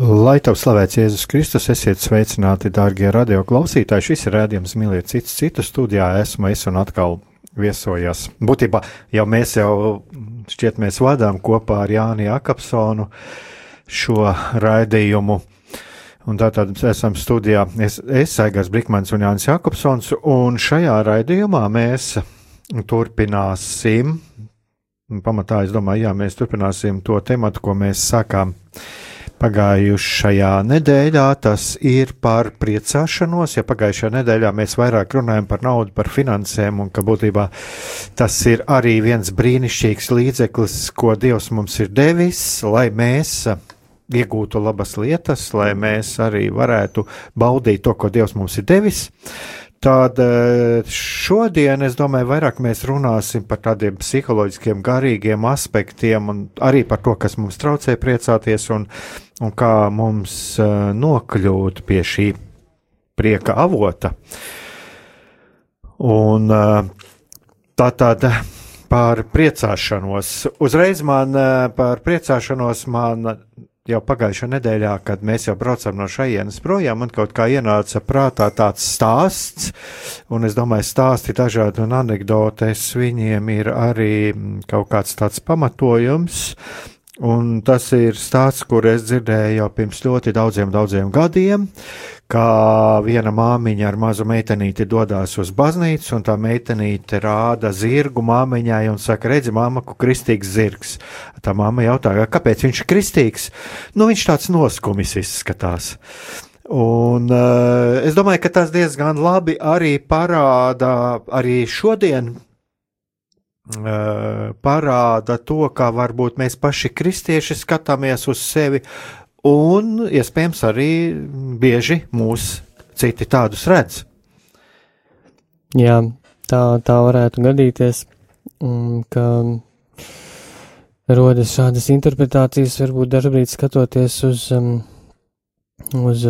Lai tev slavēts Jēzus Kristus, esiet sveicināti, dārgie radio klausītāji. Šis ir rādījums Mīliet cits citu studijā. Esmu es un atkal viesojos. Būtībā jau mēs jau šķiet mēs vadām kopā ar Jāni Akapsonu šo raidījumu. Un tātad esam studijā. Es, es Aigars Brikmans un Jānis Jakobsons, un šajā raidījumā mēs turpināsim, pamatā es domāju, jā, mēs turpināsim to tematu, ko mēs sākām Pagājušajā nedēļā tas ir par priecāšanos, ja pagājušajā nedēļā mēs vairāk runājam par naudu, par finansēm, un ka būtībā tas ir arī viens brīnišķīgs līdzeklis, ko Dievs mums ir devis, lai mēs iegūtu labas lietas, lai mēs arī varētu baudīt to, ko Dievs mums ir devis. Tad eh, šodien, es domāju, vairāk mēs runāsim par tādiem psiholoģiskiem, garīgiem aspektiem un arī par to, kas mums traucē priecāties un, un kā mums uh, nokļūt pie šī prieka avota. Un uh, tā tad par priecāšanos. Uzreiz man par priecāšanos man jau pagājušā nedēļā, kad mēs jau braucam no šejienes projām, man kaut kā ienāca prātā tāds stāsts, un es domāju, stāsti dažādi un anekdotes, viņiem ir arī kaut kāds tāds pamatojums, Un tas ir stāsts, kur es dzirdēju jau pirms ļoti daudziem, daudziem gadiem, kā viena māmiņa ar mazu meitenīti dodas uz baznīcu, un tā meitenīte rāda zirgu māmiņai un saka, redzi, māma, ku kristīgs zirgs. Tā māma jautā, kāpēc viņš ir kristīgs? Nu, viņš tāds noskumis izskatās. Un uh, es domāju, ka tas diezgan labi arī parāda arī šodien parāda to, kā varbūt mēs paši kristieši skatāmies uz sevi, un iespējams arī bieži mūs citi tādus redz. Jā, tā, tā varētu gadīties, ka rodas šādas interpretācijas, varbūt dažbrīd skatoties uz, uz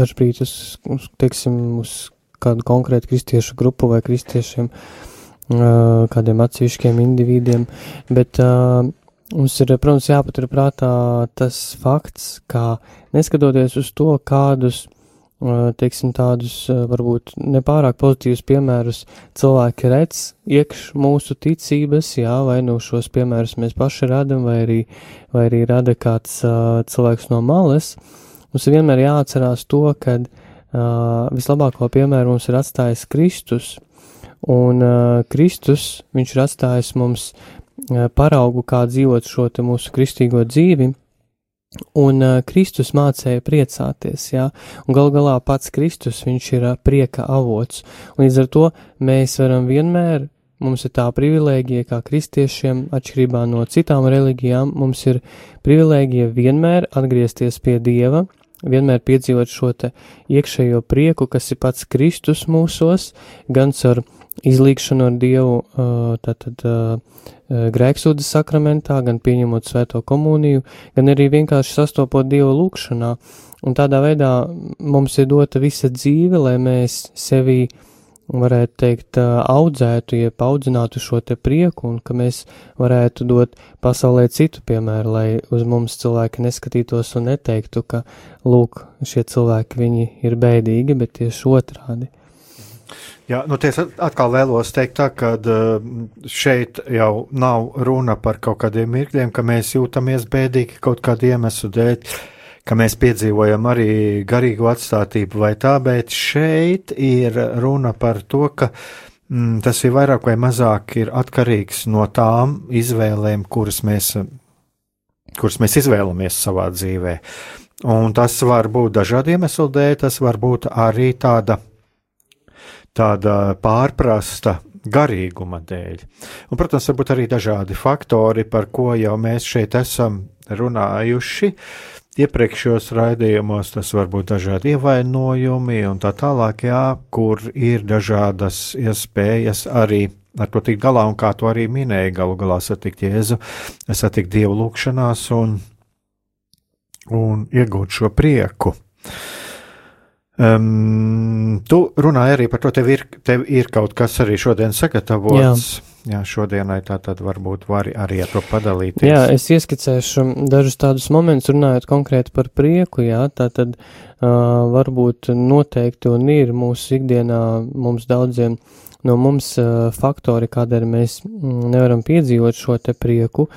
dažbrīd uz, uz, teiksim, uz kādu konkrētu kristiešu grupu vai kristiešiem, uh, kādiem atsevišķiem individiem, bet uh, mums ir, protams, jāpatur prātā tas fakts, ka neskatoties uz to, kādus, uh, teiksim, tādus uh, varbūt nepārāk pozitīvus piemērus cilvēki redz iekš mūsu ticības, jā, vai nu šos piemērus mēs paši radam, vai arī, vai arī rada kāds cilvēks no malas, mums vienmēr jāatcerās to, ka vislabāko piemēru mums ir atstājis Kristus, Un uh, Kristus, viņš ir atstājis mums uh, paraugu, kā dzīvot šo mūsu kristīgo dzīvi, un uh, Kristus mācēja priecāties, jā, un gal galā pats Kristus, viņš ir uh, prieka avots, līdz ar to mēs varam vienmēr, mums ir tā privilēģija, kā kristiešiem, atšķirībā no citām reliģijām, mums ir privilēģija vienmēr atgriezties pie Dieva, vienmēr piedzīvot šo te iekšējo prieku, kas ir pats Kristus mūsos, gan ar izlīgšanu ar Dievu tātad grēksūdas sakramentā, gan pieņemot svēto komuniju, gan arī vienkārši sastopot Dievu lūkšanā. Un tādā veidā mums ir dota visa dzīve, lai mēs sevi, varētu teikt, audzētu, jeb audzinātu šo te prieku, un ka mēs varētu dot pasaulē citu piemēru, lai uz mums cilvēki neskatītos un neteiktu, ka, lūk, šie cilvēki, viņi ir bēdīgi, bet tieši otrādi. Jā, nu, es atkal vēlos teikt, tā, ka šeit jau nav runa par kaut kādiem mirkļiem, ka mēs jūtamies bēdīgi kaut kādu iemeslu dēļ, ka mēs piedzīvojam arī garīgu atstātību vai tā, bet šeit ir runa par to, ka mm, tas ir vairāk vai mazāk atkarīgs no tām izvēlēm, kuras mēs, kuras mēs izvēlamies savā dzīvē. Un tas var būt dažādu iemeslu dēļ, tas var būt arī tāda, tāda pārprasta garīguma dēļ. Un, protams, varbūt arī dažādi faktori, par ko jau mēs šeit esam runājuši. Iepriekšējos raidījumos tas var būt dažādi ievainojumi un tā tālāk, jā, kur ir dažādas iespējas arī ar to tikt galā, un kā to arī minēja, galu galā satikt Jēzu, satikt Dievu lūgšanās un, un iegūt šo prieku. Um, tu runāji arī par to, tev ir, tev ir kaut kas arī šodien sagatavots. Jā. Jā, šodienai tā tad varbūt vari arī ar to padalīties. Jā, es ieskicēšu dažus tādus momentus, runājot konkrēti par prieku, jā, tā tad uh, varbūt noteikti un ir mūsu ikdienā mums daudziem no mums uh, faktori, kādēļ mēs mm, nevaram piedzīvot šo te prieku,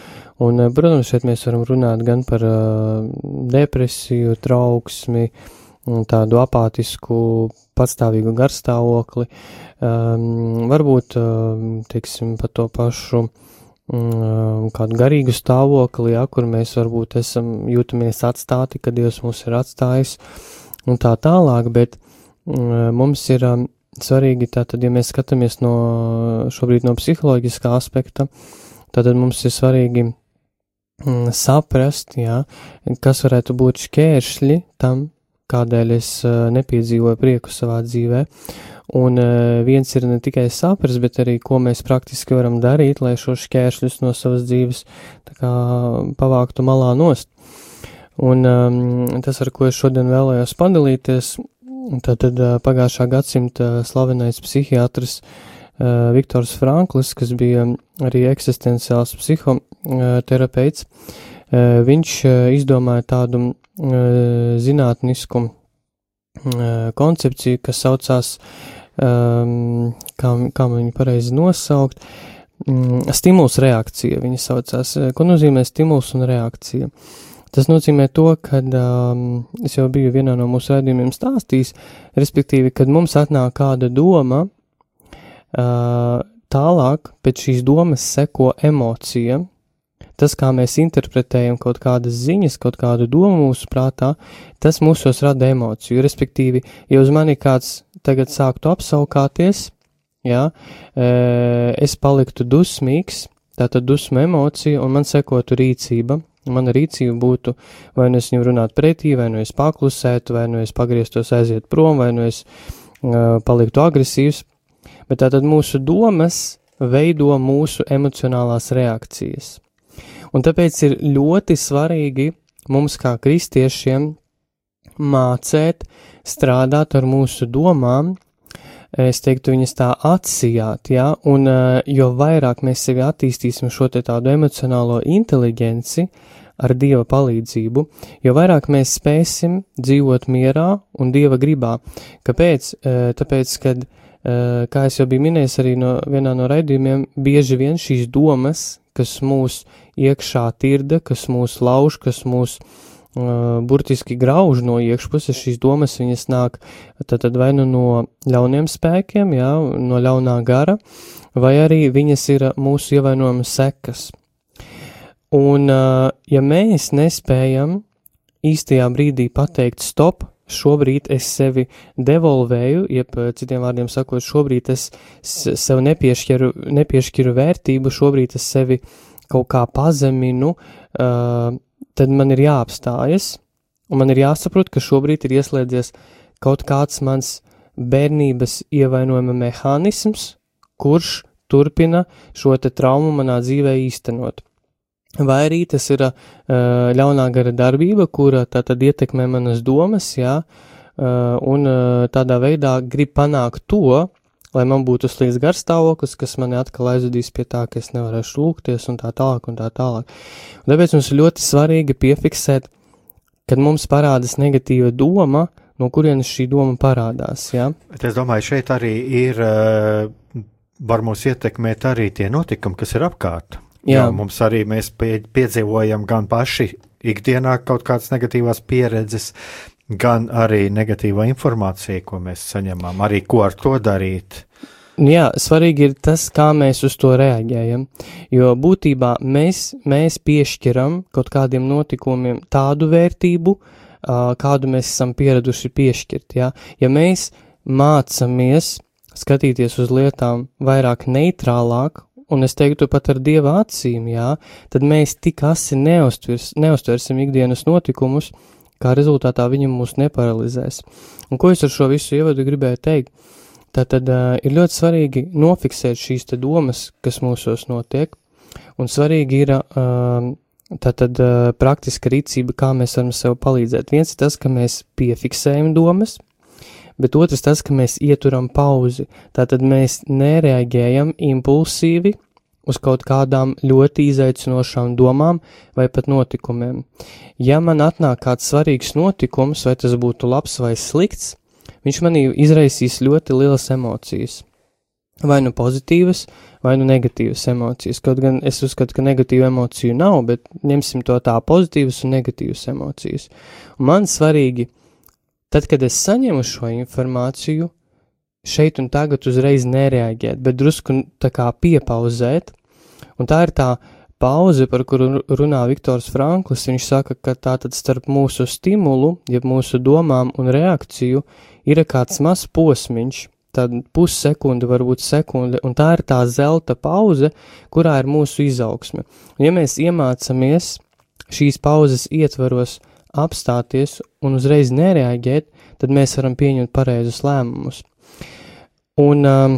un, protams, šeit mēs varam runāt gan par uh, depresiju, trauksmi, uh, tādu apātisku, patstāvīgu garstāvokli, um, varbūt, um, teiksim, par to pašu um, kādu garīgu stāvokli, ja, kur mēs varbūt esam jūtamies atstāti, kad Dievs mūs ir atstājis, un tā tālāk, bet um, mums ir um, svarīgi, tātad, ja mēs skatāmies no šobrīd no psiholoģiskā aspekta, tātad mums ir svarīgi mm, saprast, jā, kas varētu būt šķēršļi tam, kādēļ es uh, nepiedzīvoju prieku savā dzīvē. Un uh, viens ir ne tikai saprast, bet arī, ko mēs praktiski varam darīt, lai šos šķēršļus no savas dzīves kā, pavāktu malā nost. Un um, tas, ar ko es šodien vēlējos padalīties, tad, tad uh, pagājušā gadsimta slavenais psihiatrs Viktors Franklis, kas bija arī eksistenciāls psihoterapeits, uh, viņš izdomāja tādu zinātnisku koncepciju, kas saucās, kā, kā viņu pareizi nosaukt, stimuls reakcija. Viņa saucās, ko nozīmē stimuls un reakcija. Tas nozīmē to, ka um, es jau biju vienā no mūsu raidījumiem stāstījis, respektīvi, kad mums atnāk kāda doma, uh, tālāk pēc šīs domas seko emocija, tas, kā mēs interpretējam kaut kādas ziņas, kaut kādu domu mūsu prātā, tas mūsos rada emociju. Respektīvi, ja uz mani kāds tagad sāktu apsaukāties, jā, es paliktu dusmīgs, tātad dusmu emocija, un man sekotu rīcība. Mana rīcība būtu, vai nu es viņam runātu pretī, vai nu es paklusētu, vai nu es pagrieztos aiziet prom, vai nu es uh, paliktu agresīvs. Bet tātad mūsu domas veido mūsu emocionālās reakcijas. Un tāpēc ir ļoti svarīgi mums, kā kristiešiem, mācīt, strādāt ar mūsu domām, es teiktu, viņas tā atsijāt, ja, un jo vairāk mēs sevi attīstīsim šo te tādu emocionālo inteliģenci ar Dieva palīdzību, jo vairāk mēs spēsim dzīvot mierā un Dieva gribā. Kāpēc? Tāpēc, kad, kā es jau biju minējis arī no vienā no raidījumiem, bieži vien šīs domas, kas mūs iekšā tirda, kas mūs lauž, kas mūs uh, burtiski grauž no iekšpuses, šīs domas viņas nāk tad vai nu no ļauniem spēkiem, jā, no ļaunā gara, vai arī viņas ir mūsu ievainojuma sekas. Un, uh, ja mēs nespējam īstajā brīdī pateikt stop, šobrīd es sevi devolvēju, jeb citiem vārdiem sakot, šobrīd es sev nepiešķiru, nepiešķiru vērtību, šobrīd es sevi kaut kā pazeminu, uh, tad man ir jāapstājas, un man ir jāsaprot, ka šobrīd ir ieslēdzies kaut kāds mans bērnības ievainojuma mehānisms, kurš turpina šo te traumu manā dzīvē īstenot. Vai arī tas ir uh, ļaunā gara darbība, kura tātad ietekmē manas domas, jā, uh, un uh, tādā veidā grib panākt to, lai man būtu slikts garstāvoklis, kas mani atkal aizvedīs pie tā, ka es nevarēšu lūgties un tā tālāk un tā tālāk. Un tāpēc mums ir ļoti svarīgi piefiksēt, kad mums parādās negatīva doma, no kurienes šī doma parādās. Ja? Es domāju, šeit arī ir, var mūs ietekmēt arī tie notikumi, kas ir apkārt. Jā. Jā, mums arī mēs pie, piedzīvojam gan paši ikdienā kaut kādas negatīvās pieredzes, gan arī negatīvā informācija, ko mēs saņemam, arī ko ar to darīt. Jā, svarīgi ir tas, kā mēs uz to reaģējam, jo būtībā mēs, mēs piešķiram kaut kādiem notikumiem tādu vērtību, uh, kādu mēs esam pieraduši piešķirt. Ja, ja mēs mācāmies skatīties uz lietām vairāk neitrālāk, un es teiktu pat ar dieva acīm, jā, tad mēs tik asi neustvers, neustversim ikdienas notikumus, kā rezultātā viņi mūs neparalizēs. Un ko es ar šo visu ievadu gribēju teikt? Tātad uh, ir ļoti svarīgi nofiksēt šīs domas, kas mūsos notiek, un svarīgi ir uh, tātad uh, praktiska rīcība, kā mēs varam sev palīdzēt. Viens ir tas, ka mēs piefiksējam domas, bet otrs tas, ka mēs ieturam pauzi. Tātad mēs nereaģējam impulsīvi uz kaut kādām ļoti izaicinošām domām vai pat notikumiem. Ja man atnāk kāds svarīgs notikums, vai tas būtu labs vai slikts, viņš manī izraisīs ļoti lielas emocijas. Vai nu pozitīvas, vai nu negatīvas emocijas. Kaut gan es uzskatu, ka negatīvu emociju nav, bet ņemsim to tā pozitīvas un negatīvas emocijas. Un man svarīgi, tad, kad es saņemu šo informāciju, šeit un tagad uzreiz nereaģēt, bet drusku tā kā piepauzēt. Un tā ir tā pauze, par kuru runā Viktors Franklis. Viņš saka, ka tā tad starp mūsu stimulu, jeb mūsu domām un reakciju ir kāds mazs posmiņš, tad pussekunde, varbūt sekunde, un tā ir tā zelta pauze, kurā ir mūsu izaugsme. Un ja mēs iemācāmies šīs pauzes ietvaros apstāties un uzreiz nereaģēt, tad mēs varam pieņemt pareizus lēmumus. Un, um,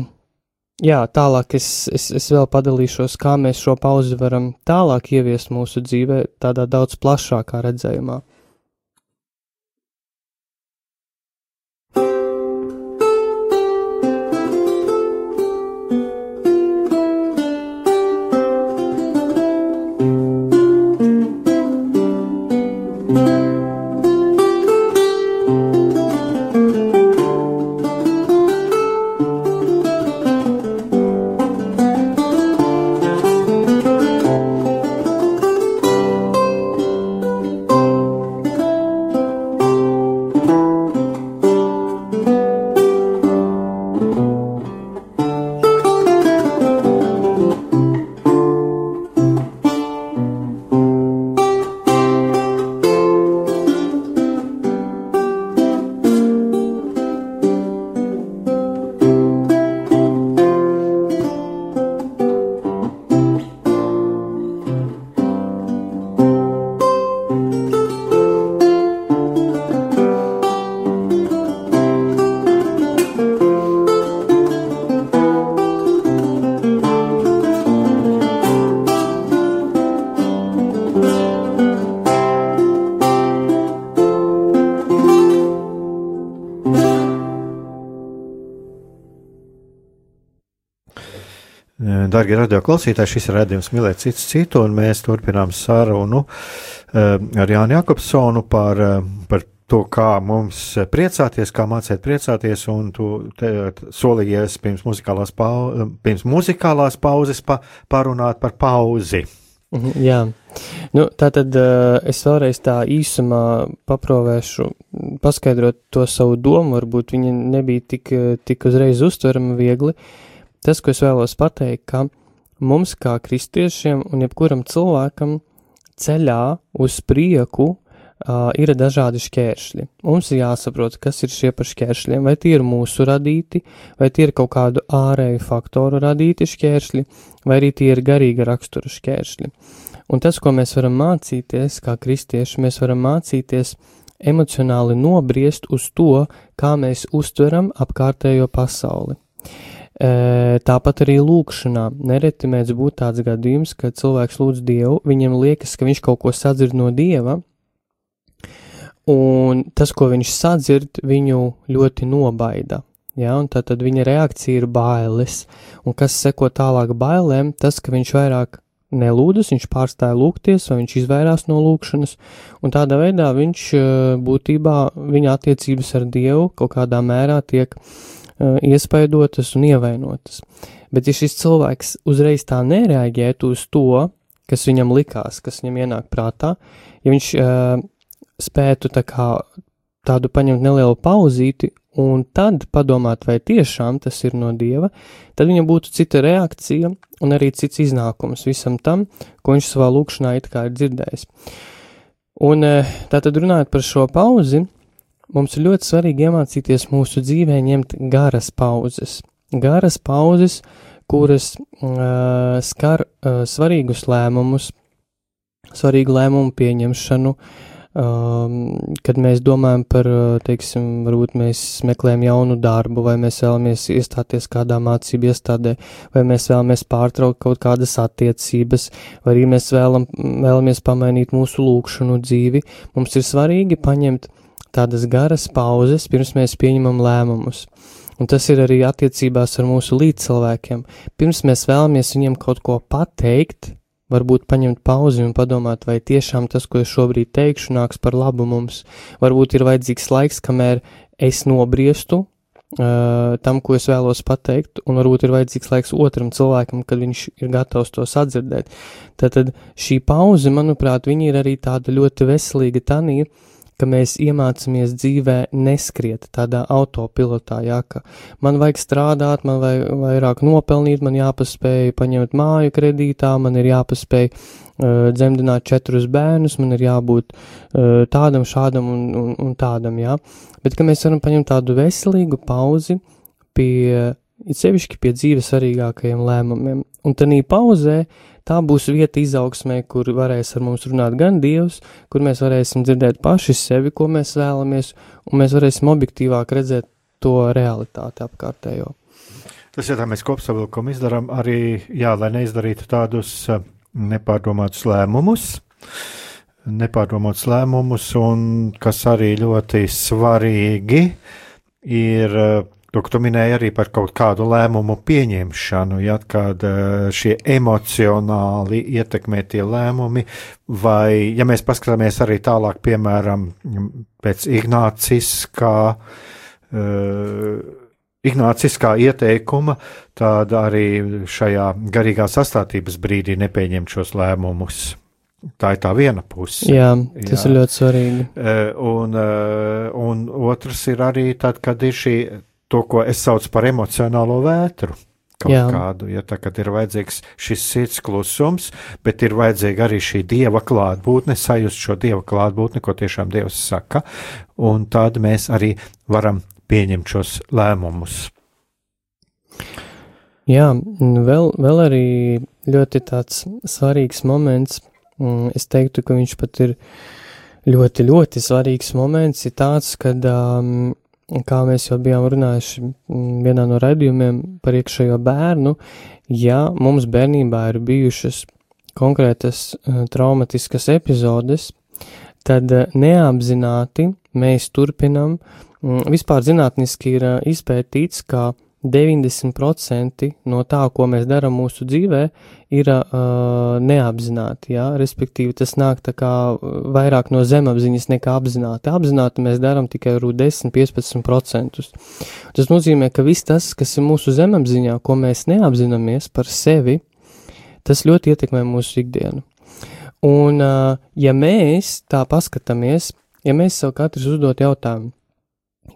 jā, tālāk es, es, es vēl padalīšos, kā mēs šo pauzi varam tālāk ieviest mūsu dzīvē, tādā daudz plašākā redzējumā. Darbie radio klausītāji, šis ir redzējums mīlēt cits citu, un mēs turpinām sarunu uh, ar Jānu Jakobsonu par, uh, par to, kā mums priecāties, kā mācīt priecāties, un tu te, solījies pirms muzikālās, pau, pirms muzikālās pauzes pa, parunāt par pauzi. Mhm, jā, nu, tā tad es vēlreiz tā īsumā paprovēšu, paskaidrot to savu domu, varbūt viņa nebija tik, tik uzreiz uztverama viegli. Uh, Tas, ko es vēlos pateikt, ka mums kā kristiešiem un jebkuram cilvēkam ceļā uz prieku uh, ir dažādi šķēršļi. Mums ir jāsaprot, kas ir šie par šķēršļiem, vai tie ir mūsu radīti, vai tie ir kaut kādu ārēju faktoru radīti šķēršļi, vai arī tie ir garīga rakstura šķēršļi. Un tas, ko mēs varam mācīties, kā kristieši, mēs varam mācīties emocionāli nobriest uz to, kā mēs uztveram apkārtējo pasauli. Tāpat arī lūkšanā. Nereti mēdz būt tāds gadījums, ka cilvēks lūdz Dievu, viņam liekas, ka viņš kaut ko sadzird no Dieva, un tas, ko viņš sadzird, viņu ļoti nobaida. Ja, un tad, tad viņa reakcija ir bailes, un kas seko tālāk bailēm, tas, ka viņš vairāk nelūdzas, viņš pārstāja lūgties, vai viņš izvairās no lūkšanas, un tādā veidā viņš būtībā viņa attiecības ar Dievu kaut kādā mērā tiek uh, iespaidotas un ievainotas. Bet, ja šis cilvēks uzreiz tā nereaģētu uz to, kas viņam likās, kas viņam ienāk prātā, ja viņš uh, spētu tā kā tādu paņemt nelielu pauzīti un tad padomāt, vai tiešām tas ir no dieva, tad viņam būtu cita reakcija un arī cits iznākums visam tam, ko viņš savā lūkšanā it kā ir dzirdējis. Un tātad runājot par šo pauzi, mums ir ļoti svarīgi iemācīties mūsu dzīvē ņemt garas pauzes. Garas pauzes, kuras uh, skar uh, svarīgus lēmumus, svarīgu lēmumu pieņemšanu, Um, kad mēs domājam par, teiksim, varbūt mēs meklējam jaunu darbu, vai mēs vēlamies iestāties kādā mācību iestādē, vai mēs vēlamies pārtraukt kaut kādas attiecības, vai arī mēs vēlam, vēlamies pamainīt mūsu lūkšanu dzīvi, mums ir svarīgi paņemt tādas garas pauzes, pirms mēs pieņemam lēmumus. Un tas ir arī attiecībās ar mūsu līdzcilvēkiem. Pirms mēs vēlamies viņiem kaut ko pateikt, Varbūt paņemt pauzi un padomāt, vai tiešām tas, ko es šobrīd teikšu, nāks par labu mums. Varbūt ir vajadzīgs laiks, kamēr es nobriestu uh, tam, ko es vēlos pateikt, un varbūt ir vajadzīgs laiks otram cilvēkam, kad viņš ir gatavs to sadzirdēt. Tātad šī pauze, manuprāt, ir arī tāda ļoti veselīga tanī, uh, ka mēs iemācāmies dzīvē neskriet tādā autopilotā, jā, ka man vajag strādāt, man vajag vairāk nopelnīt, man jāpaspēj paņemt māju kredītā, man ir jāpaspēj uh, dzemdināt četrus bērnus, man ir jābūt uh, tādam, šādam un, un, un tādam, jā, bet ka mēs varam paņemt tādu veselīgu pauzi pie, it sevišķi pie dzīves svarīgākajiem lēmumiem, un tanī pauzē Tā būs vieta izaugsmē, kur varēs ar mums runāt gan Dievs, kur mēs varēsim dzirdēt paši sevi, ko mēs vēlamies, un mēs varēsim objektīvāk redzēt to realitāti apkārtējo. Tas, ja tā mēs kopsavilkumu izdarām, arī, jā, lai neizdarītu tādus eh, nepārdomātus lēmumus, nepārdomātus lēmumus, un kas arī ļoti svarīgi ir eh, To, ka tu minēji arī par kaut kādu lēmumu pieņemšanu, ja kad eh, šie emocionāli ietekmē tie lēmumi, vai, ja mēs paskatāmies arī tālāk, piemēram, pēc Ignāciskā, uh, Ignāciskā ieteikuma, tad arī šajā garīgā sastāvības brīdī nepieņemt šos lēmumus. Tā ir tā viena puse. Jā, tas Jā. ir ļoti svarīgi. Eh, un, un otrs ir arī tad, kad ir šī to, ko es saucu par emocionālo vētru. Kādu, ja tā ir vajadzīgs šis sirds klusums, bet ir vajadzīga arī šī dieva klātbūtne, sajust šo dieva klātbūtni, ko tiešām dievs saka, un tad mēs arī varam pieņemt šos lēmumus. Jā, vēl, vēl arī ļoti tāds svarīgs moments, es teiktu, ka viņš pat ir ļoti, ļoti svarīgs moments, ir tāds, kad um, kā mēs jau bijām runājuši mm, vienā no raidījumiem par iekšējo bērnu, ja mums bērnībā ir bijušas konkrētas uh, traumatiskas epizodes, tad uh, neapzināti mēs turpinam, um, vispār zinātniski ir uh, izpētīts, ka 90% no tā, ko mēs darām mūsu dzīvē, ir uh, neapzināti. Ja? Respektīvi, tas nāk vairāk no zemapziņas nekā apzināti. Apzināti mēs darām tikai 10-15%. Tas nozīmē, ka viss tas, kas ir mūsu zemapziņā, ko mēs neapzināmies par sevi, tas ļoti ietekmē mūsu ikdienu. Un, uh, ja mēs tā paskatāmies, ja mēs sev katrs uzdot jautājumu,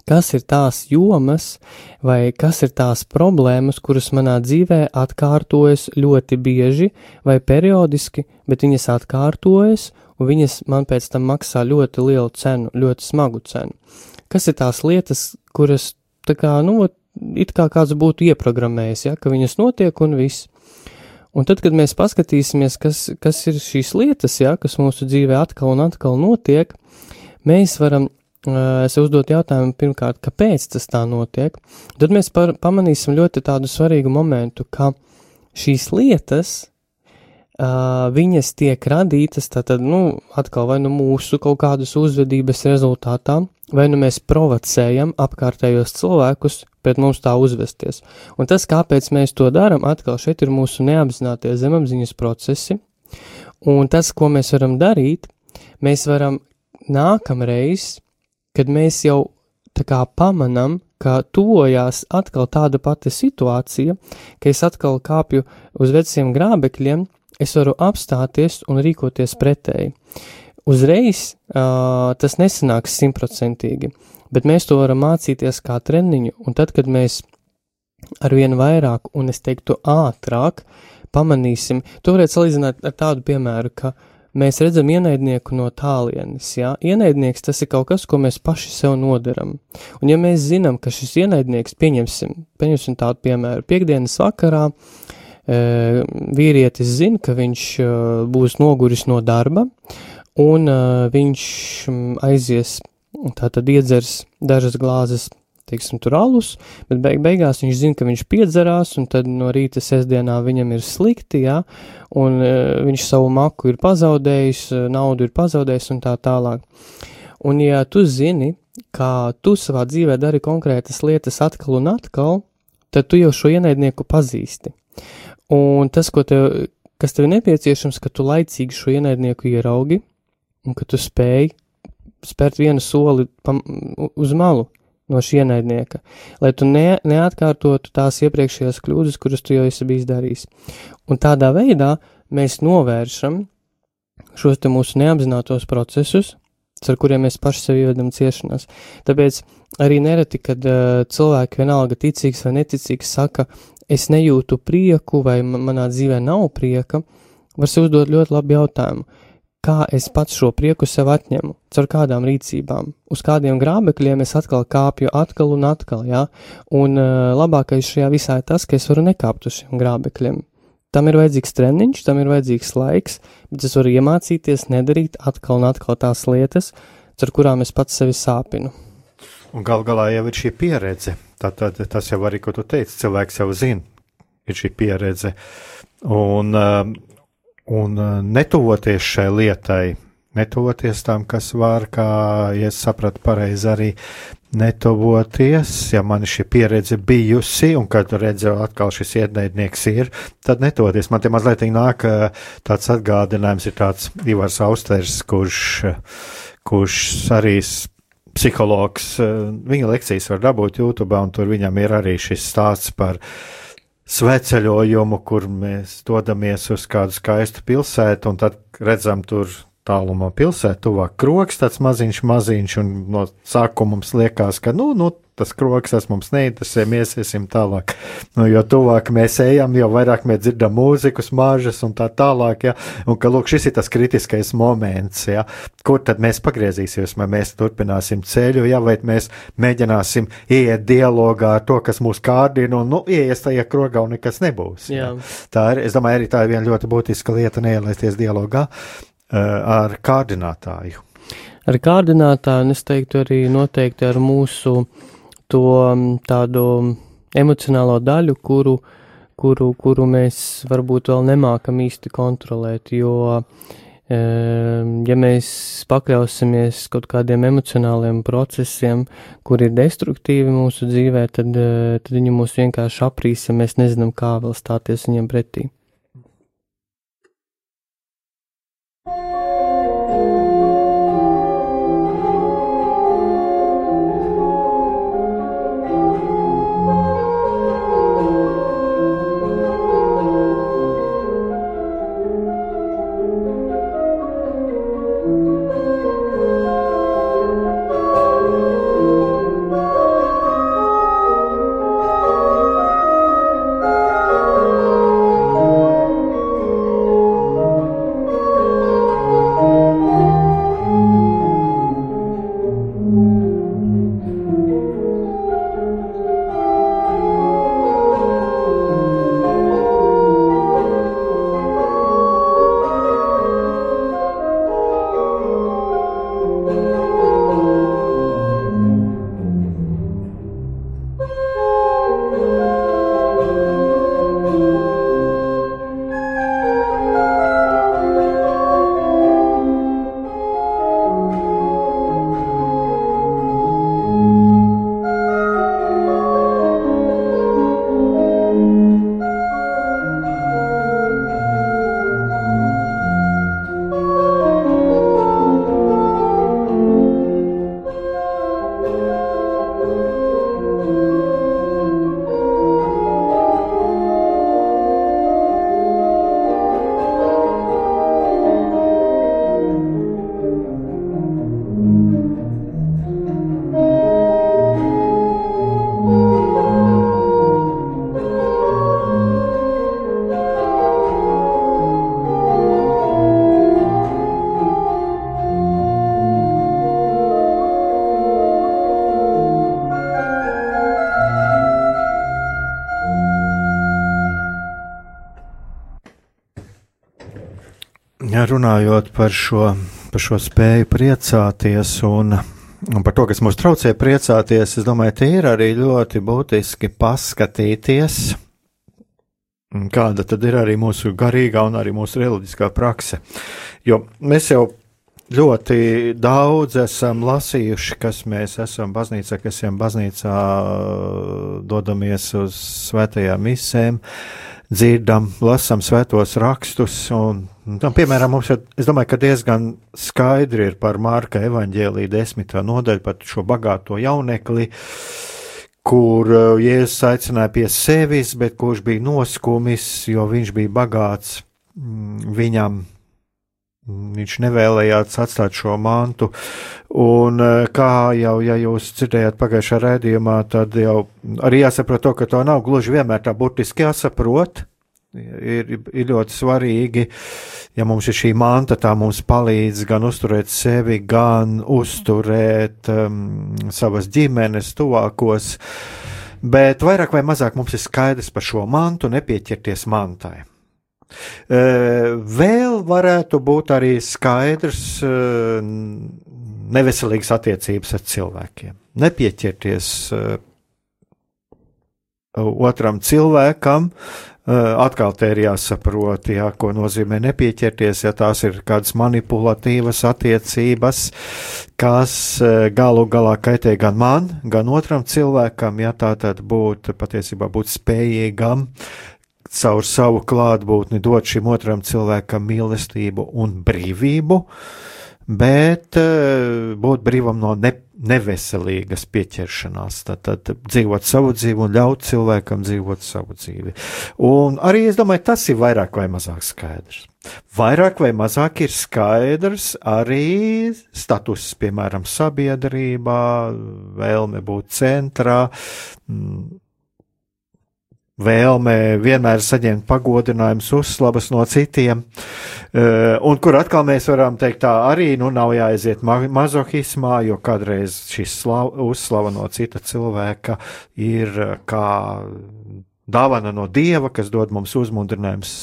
kas ir tās jomas vai kas ir tās problēmas, kuras manā dzīvē atkārtojas ļoti bieži vai periodiski, bet viņas atkārtojas un viņas man pēc tam maksā ļoti lielu cenu, ļoti smagu cenu. Kas ir tās lietas, kuras tā kā, nu, it kā kāds būtu ieprogrammējis, ja, ka viņas notiek un viss. Un tad, kad mēs paskatīsimies, kas, kas ir šīs lietas, ja, kas mūsu dzīvē atkal un atkal notiek, mēs varam es uzdot jautājumu pirmkārt, kāpēc tas tā notiek, tad mēs par, pamanīsim ļoti tādu svarīgu momentu, ka šīs lietas, uh, viņas tiek radītas, tātad, nu, atkal vai nu mūsu kaut kādas uzvedības rezultātā, vai nu mēs provocējam apkārtējos cilvēkus pret mums tā uzvesties. Un tas, kāpēc mēs to darām, atkal šeit ir mūsu neapzinātie zemapziņas procesi, un tas, ko mēs varam darīt, mēs varam nākamreiz kad mēs jau tā kā pamanam, ka tuvojās atkal tāda pati situācija, ka es atkal kāpju uz veciem grābekļiem, es varu apstāties un rīkoties pretēji. Uzreiz uh, tas nesanāks simtprocentīgi, bet mēs to varam mācīties kā treniņu, un tad, kad mēs arvien vairāk, un es teiktu ātrāk, pamanīsim, to varētu salīdzināt ar tādu piemēru, ka mēs redzam ienaidnieku no tālienes, jā, ienaidnieks tas ir kaut kas, ko mēs paši sev nodaram, un ja mēs zinām, ka šis ienaidnieks, pieņemsim, pieņemsim tādu piemēru, piekdienas vakarā, e, vīrietis zina, ka viņš e, būs noguris no darba, un uh, viņš aizies, tātad iedzers dažas glāzes, teiksim, tur alus, bet beig beigās viņš zina, ka viņš piedzerās, un tad no rīta sestdienā viņam ir slikti, jā, un uh, viņš savu maku ir pazaudējis, naudu ir pazaudējis un tā tālāk. Un ja tu zini, kā tu savā dzīvē dari konkrētas lietas atkal un atkal, tad tu jau šo ienaidnieku pazīsti. Un tas, tev, kas tev ir nepieciešams, ka tu laicīgi šo ienaidnieku ieraugi, un ka tu spēj spērt vienu soli pam, uz malu no šī ienaidnieka, lai tu ne, neatkārtotu tās iepriekšējās kļūdas, kuras tu jau esi bijis darījis. Un tādā veidā mēs novēršam šos te mūsu neapzinātos procesus, ar kuriem mēs paši sev ievedam ciešanās. Tāpēc arī nereti, kad uh, cilvēki vienalga ticīgs vai neticīgs saka, es nejūtu prieku vai manā dzīvē nav prieka, var sev uzdot ļoti labu jautājumu kā es pats šo prieku sev atņemu, caur kādām rīcībām, uz kādiem grābekļiem es atkal kāpju atkal un atkal, jā, un uh, labākais šajā visā ir tas, ka es varu nekāpt uz šiem grābekļiem. Tam ir vajadzīgs treniņš, tam ir vajadzīgs laiks, bet es varu iemācīties nedarīt atkal un atkal tās lietas, caur kurām es pats sevi sāpinu. Un gal galā jau ir šī pieredze. Tātad tas jau arī, ko tu teici, cilvēks jau zina, ir šī pieredze. Un uh, un uh, netuvoties šai lietai, netuvoties tam, kas var, kā ja es sapratu pareizi, arī netuvoties, ja man šī pieredze bijusi, un kad redzu atkal šis ienaidnieks ir, tad netuvoties. Man te mazliet nāk uh, tāds atgādinājums, ir tāds Ivars Austers, kurš, kurš arī psihologs, uh, viņa lekcijas var dabūt YouTube, un tur viņam ir arī šis stāsts par uh, sveceļojumu, kur mēs dodamies uz kādu skaistu pilsētu, un tad redzam tur tālumā pilsētu, tuvāk kroks, tāds maziņš, maziņš, un no sākuma mums liekas, ka, nu, nu tas kroks tas mums neinteresē, mēs iesim tālāk. Nu, jo tuvāk mēs ejam, jo vairāk mēs dzirdam mūziku, smāžas un tā tālāk, ja, un ka, lūk, šis ir tas kritiskais moments, ja, kur tad mēs pagriezīsimies, vai mēs turpināsim ceļu, ja, vai mēs mēģināsim ieiet dialogā ar to, kas mūs kārdina, un, nu, ieies tajā krogā un nekas nebūs. Ja. Tā ir, es domāju, arī tā ir viena ļoti būtiska lieta neielaisties dialogā uh, ar kārdinātāju. Ar kārdinātāju, un es teiktu arī noteikti ar mūsu uh, to mm, tādu emocionālo daļu, kuru, kuru, kuru mēs varbūt vēl nemākam īsti kontrolēt, jo, ja mēs pakļausimies kaut kādiem emocionāliem procesiem, kur ir destruktīvi mūsu dzīvē, tad, tad viņi mūs vienkārši aprīs, ja mēs nezinām, kā vēl stāties viņiem pretī. Runājot par šo, par šo spēju priecāties un, un par to, kas mums traucē priecāties, es domāju, tie ir arī ļoti būtiski paskatīties, kāda tad ir arī mūsu garīgā un arī mūsu reliģiskā prakse. Jo mēs jau ļoti daudz esam lasījuši, kas mēs esam baznīcā, kas esam baznīcā, dodamies uz svētajām misēm, dzirdam, lasam svētos rakstus. Un, tam, piemēram, mums ir, es domāju, ka diezgan skaidri ir par Mārka evaņģēlī desmitā nodaļa par šo bagāto jaunekli kur Jēzus aicināja pie sevis, bet kurš bija noskumis, jo viņš bija bagāts, viņam Viņš nevēlējās atstāt šo mantu, un e, kā jau, ja jūs dzirdējāt pagājušā rēdījumā, tad jau arī jāsaprot to, ka to nav gluži vienmēr tā burtiski jāsaprot. Ir, ir ļoti svarīgi, ja mums ir šī manta, tā mums palīdz gan uzturēt sevi, gan uzturēt um, savas ģimenes, tuvākos, bet vairāk vai mazāk mums ir skaidrs par šo mantu, nepieķerties mantai. Vēl varētu būt arī skaidrs neveselīgas attiecības ar cilvēkiem. Nepieķerties otram cilvēkam, atkal te ir jāsaprot, jā, ko nozīmē nepieķerties, ja tās ir kādas manipulatīvas attiecības, kas galu galā kaitē gan man, gan otram cilvēkam, ja tā tad būt patiesībā būt spējīgam caur savu klātbūtni dot šim otram cilvēkam mīlestību un brīvību, bet uh, būt brīvam no ne, neveselīgas pieķeršanās. Tad, tad dzīvot savu dzīvi un ļaut cilvēkam dzīvot savu dzīvi. Un arī es domāju, tas ir vairāk vai mazāk skaidrs. Vairāk vai mazāk ir skaidrs arī status, piemēram, sabiedrībā, vēlme būt centrā. Mm, vēlme vienmēr saņemt pagodinājumus, uzslavas no citiem, uh, un kur atkal mēs varam teikt, tā arī nu, nav jāaiziet ma mazohismā, jo kādreiz šis uzslava no cita cilvēka ir uh, kā dāvana no dieva, kas dod mums uzmundrinājums.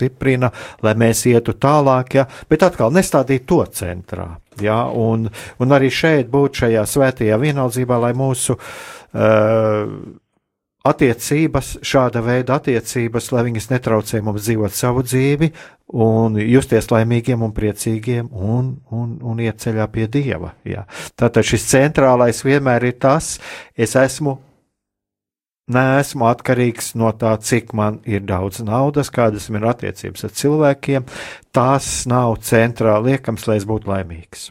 Stiprina, lai mēs ietu tālāk, ja, bet atkal nestādīt to centrā. Ja, un, un arī šeit būt šajā svētajā vienaldzībā, lai mūsu uh, attiecības, šāda veida attiecības, lai viņas netraucē mums dzīvot savu dzīvi un justies laimīgiem un priecīgiem un, un, un iet ceļā pie Dieva. Jā. Tātad šis centrālais vienmēr ir tas, es esmu. Nesmu atkarīgs no tā, cik man ir daudz naudas, kādas man ir attiecības ar cilvēkiem. Tas nav centrāli liekams, lai es būtu laimīgs.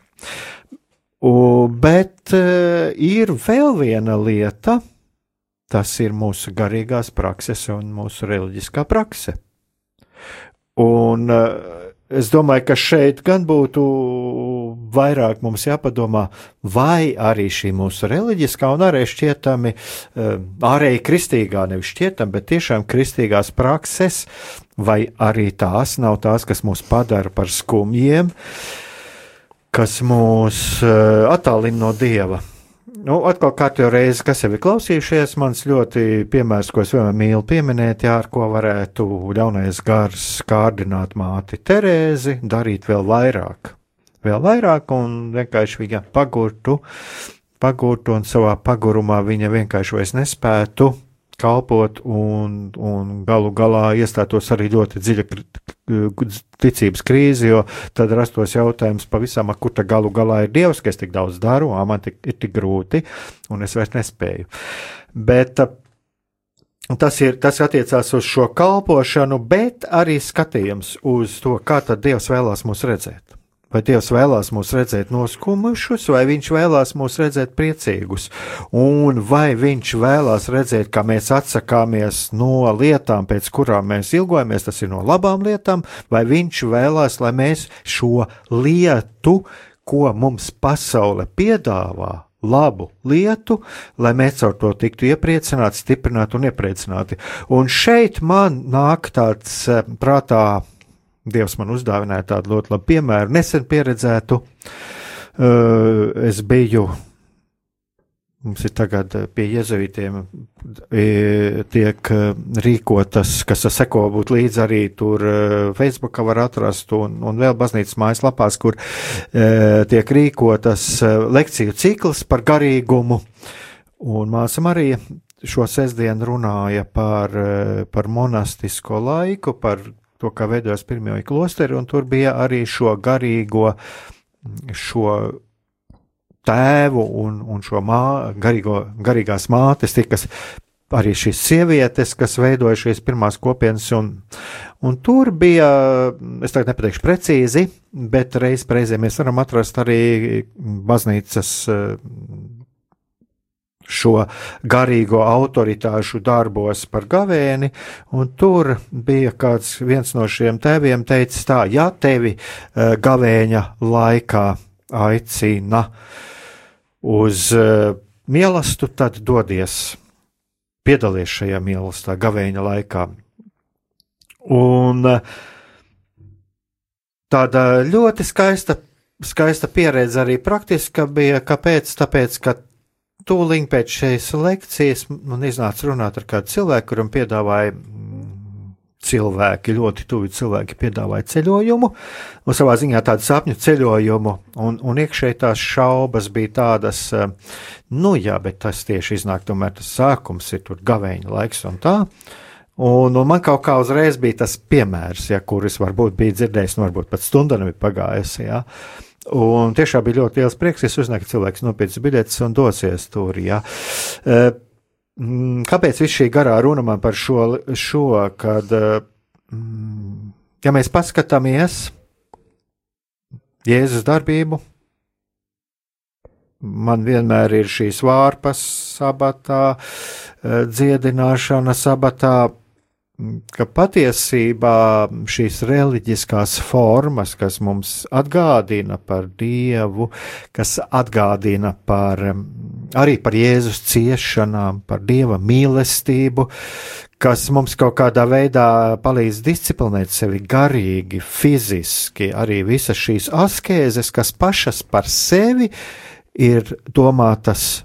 U, bet uh, ir vēl viena lieta, uh, Tas ir mūsu garīgās prakses un mūsu reliģiskā prakse. Un uh, es domāju, ka šeit gan būtu vairāk mums jāpadomā, vai arī šī mūsu reliģiskā un arī šķietami, uh, ārēji kristīgā, nevis šķietami, bet tiešām kristīgās prakses, vai arī tās nav tās, kas mūs padara par skumjiem, kas mūs uh, attālina no dieva. Nu, atkal katru reizi, kas jau ir klausījušies, mans ļoti piemērs, ko es vienmēr mīlu pieminēt, jā, ar ko varētu ļaunais gars kārdināt māti Terēzi, darīt vēl vairāk. Vēl vairāk un vienkārši viņa pagurtu, pagurtu un savā pagurumā viņa vienkārši vairs nespētu kalpot un, un galu galā iestātos arī ļoti dziļa ticības krīze, jo tad rastos jautājums pavisam, kur tā galu galā ir Dievs, ka es tik daudz daru, ā, man tik, ir tik grūti, un es vairs nespēju. Bet tas, ir, tas attiecās uz šo kalpošanu, bet arī skatījums uz to, kā tad Dievs vēlās mūs redzēt. Vai Dievs vēlās mūs redzēt noskumušus, vai Viņš vēlās mūs redzēt priecīgus, un vai Viņš vēlās redzēt, ka mēs atsakāmies no lietām, pēc kurām mēs ilgojamies, tas ir no labām lietām, vai Viņš vēlās, lai mēs šo lietu, ko mums pasaule piedāvā, labu lietu, lai mēs ar to tiktu iepriecināti, stiprināti un iepriecināti. Un šeit man nāk tāds eh, prātā Dievs man uzdāvināja tādu ļoti labu piemēru, nesen pieredzētu. Uh, es biju Mums ir tagad pie jēzuītiem tiek rīkotas, kas seko būt līdzi arī tur Facebookā var atrast un, un vēl baznīcas mājaslapās, kur tiek rīkotas lekciju cikls par garīgumu. Un māsa Marija šo sestdienu runāja par, par monastisko laiku, par to, kā veidojas pirmie klosteri, un tur bija arī šo garīgo, šo tēvu un, un šo mā, garīgo, garīgās mātes, tikas arī šīs sievietes, kas veidoja šīs pirmās kopienas, un, un tur bija, es tagad nepateikšu precīzi, bet reiz reizē mēs varam atrast arī baznīcas šo garīgo autoritāšu darbos par gavēni, un tur bija kāds viens no šiem tēviem teicis tā, ja tevi gavēņa laikā aicina uz uh, mielastu, tad dodies, piedalies šajā mielastā gavēņa laikā. Un uh, tāda ļoti skaista, skaista pieredze arī praktiska bija, kāpēc? Tāpēc, ka tūlīt pēc šīs lekcijas man iznāca runāt ar kādu cilvēku, kuram piedāvāja cilvēki, ļoti tuvi cilvēki piedāvāja ceļojumu, un savā ziņā tādu sapņu ceļojumu, un, un iekšēji tās šaubas bija tādas, eh, nu jā, bet tas tieši iznāk tomēr tas sākums, ir tur gavēņa laiks un tā. Un, un man kaut kā uzreiz bija tas piemērs, ja, kurus varbūt bija dzirdējis, nu varbūt pat stunda nebija pagājusi. Ja. Un tiešām bija ļoti liels prieks, ja uzzināju, ka cilvēks nopirks biļetes un dosies tur. Ja. Uh, Mm, kāpēc viss šī garā runa man par šo, šo kad, eh, mm, ja mēs paskatāmies Jēzus darbību, man vienmēr ir šīs vārpas sabatā, eh, dziedināšana sabatā, ka patiesībā šīs reliģiskās formas, kas mums atgādina par Dievu, kas atgādina par, arī par Jēzus ciešanām, par Dieva mīlestību, kas mums kaut kādā veidā palīdz disciplinēt sevi garīgi, fiziski, arī visas šīs askēzes, kas pašas par sevi ir domātas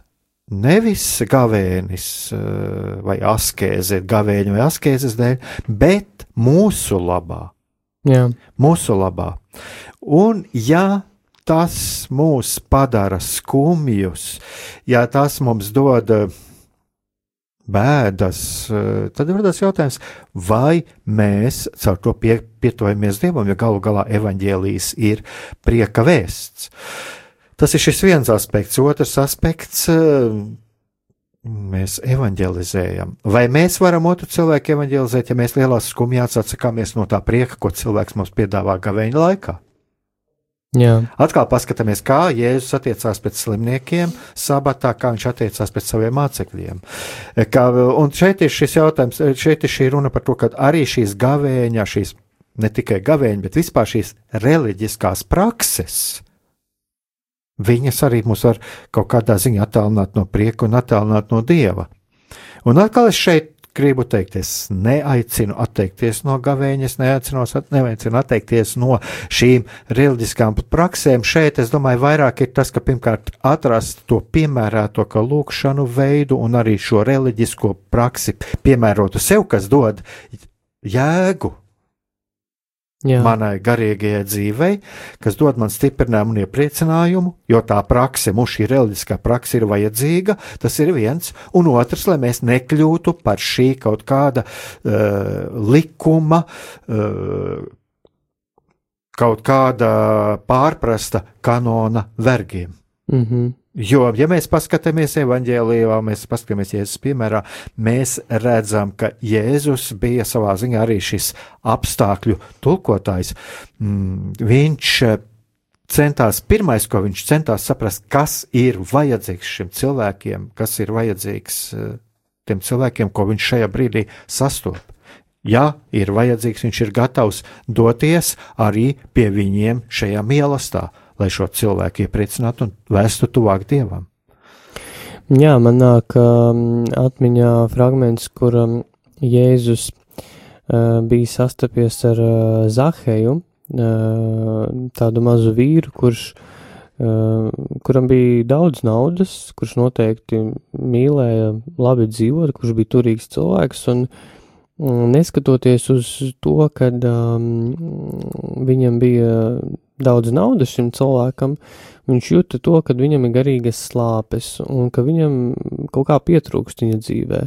nevis gavēnis eh, vai askēze, gavēņa vai askēzes dēļ, bet mūsu labā. Jā. Mūsu labā. Un, ja tas mūs padara skumjus, ja tas mums dod eh, bēdas, eh, tad tas jautājums, vai mēs caur to pie, pietojamies Dievam, jo galu galā evaņģēlijas ir prieka vēsts. Uh, Tas ir šis viens aspekts. Otrs aspekts eh, - mēs evanģelizējam. Vai mēs varam otru cilvēku evanģelizēt, ja mēs lielās skumjās atsakāmies no tā prieka, ko cilvēks mums piedāvā gaveņa laikā? Jā. Atkal paskatāmies, kā Jēzus attiecās pret slimniekiem, sabatā, kā viņš attiecās pret saviem mācekļiem. Kā, un šeit ir šis jautājums, šeit ir šī runa par to, ka arī šīs gavēņa, šīs ne tikai gavēņa, bet vispār šīs reliģiskās prakses, Viņas arī mūs var kaut kādā ziņā attālināt no prieka un attālināt no dieva. Un atkal es šeit gribu teikt, es neaicinu atteikties no gavēņas, neaicinu, neaicinu atteikties no šīm reliģiskām praksēm. Šeit es domāju, vairāk ir tas, ka pirmkārt atrast to piemērēto kā lūkšanu veidu un arī šo reliģisko praksi piemērotu sev, kas dod jēgu Jā. manai garīgajai dzīvei, kas dod man stiprinājumu un iepriecinājumu, jo tā prakse, mums šī reliģiskā praksa ir vajadzīga, tas ir viens, un otrs, lai mēs nekļūtu par šī kaut kāda uh, likuma, uh, kaut kāda pārprasta kanona vergiem. Mm -hmm. Jo, ja mēs paskatāmies evanģēlijā, mēs paskatāmies Jēzus piemērā, mēs redzam, ka Jēzus bija savā ziņā arī šis apstākļu tulkotājs. Mm, viņš eh, centās, pirmais, ko viņš centās saprast, kas ir vajadzīgs šim cilvēkiem, kas ir vajadzīgs eh, tiem cilvēkiem, ko viņš šajā brīdī sastopas. Ja ir vajadzīgs, viņš ir gatavs doties arī pie viņiem šajā mīlestībā lai šo cilvēku iepriecinātu un vēstu tuvāk dievam. Jā, man nāk um, atmiņā fragments, kur um, Jēzus uh, bija sastapies ar uh, Zaheju, uh, tādu mazu vīru, kurš kuram bija daudz naudas, kurš noteikti mīlēja labi dzīvot, kurš bija turīgs cilvēks, un neskatoties uz to, ka um, viņam bija daudz naudas šim cilvēkam, viņš jūta to, ka viņam ir garīgas slāpes un ka viņam kaut kā pietrūkst viņa dzīvē.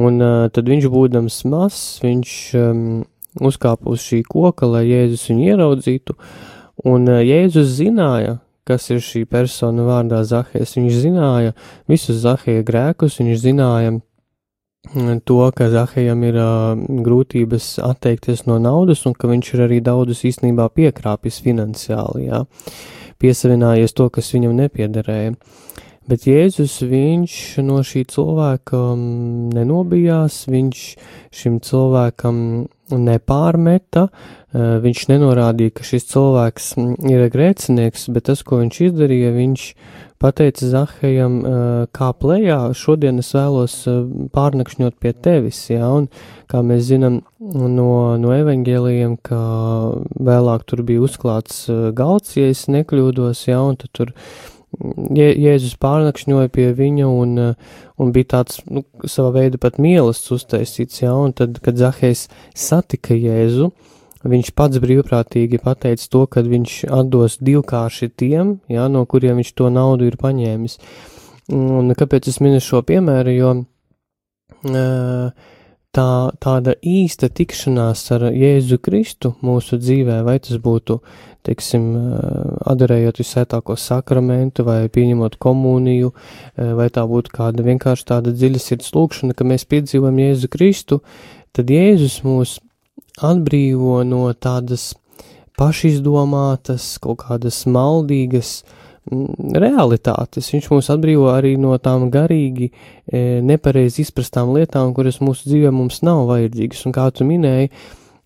Un uh, tad viņš būdams mazs, viņš um, uzkāpa uz šī koka, lai Jēzus viņu ieraudzītu, un uh, Jēzus zināja, kas ir šī persona vārdā Zahēs. Viņš zināja visus Zahēja grēkus, viņš zināja to, ka Zahējam ir uh, grūtības atteikties no naudas un ka viņš ir arī daudzus īstenībā piekrāpis finansiāli, jā, piesavinājies to, kas viņam nepiederēja. Bet Jēzus viņš no šī cilvēka nenobijās, viņš šim cilvēkam nepārmeta, viņš nenorādīja, ka šis cilvēks ir grēcinieks, bet tas, ko viņš izdarīja, viņš pateica Zahējam, kā plējā, šodien es vēlos pārnakšņot pie tevis, jā, un kā mēs zinām no, no evaņģēlījiem, ka vēlāk tur bija uzklāts galds, ja es nekļūdos, jā, un tad tur Jē, Jēzus pārnakšņoja pie viņa un, un bija tāds, nu, savā veidā pat mīlestības uztaisīts, jā, un tad, kad Zahējs satika Jēzu, viņš pats brīvprātīgi pateica to, ka viņš atdos divkārši tiem, jā, no kuriem viņš to naudu ir paņēmis. Un kāpēc es minu šo piemēru, jo uh, tā, tāda īsta tikšanās ar Jēzu Kristu mūsu dzīvē, vai tas būtu, teiksim, adarējot visētāko sakramentu, vai pieņemot komuniju, vai tā būtu kāda vienkārši tāda dziļa sirds lūkšana, ka mēs piedzīvojam Jēzu Kristu, tad Jēzus mūs atbrīvo no tādas pašizdomātas, kaut kādas maldīgas, uh, realitātes. Viņš mūs atbrīvo arī no tām garīgi e, nepareizi izprastām lietām, kuras mūsu dzīvē mums nav vajadzīgas. Un kā tu minēji,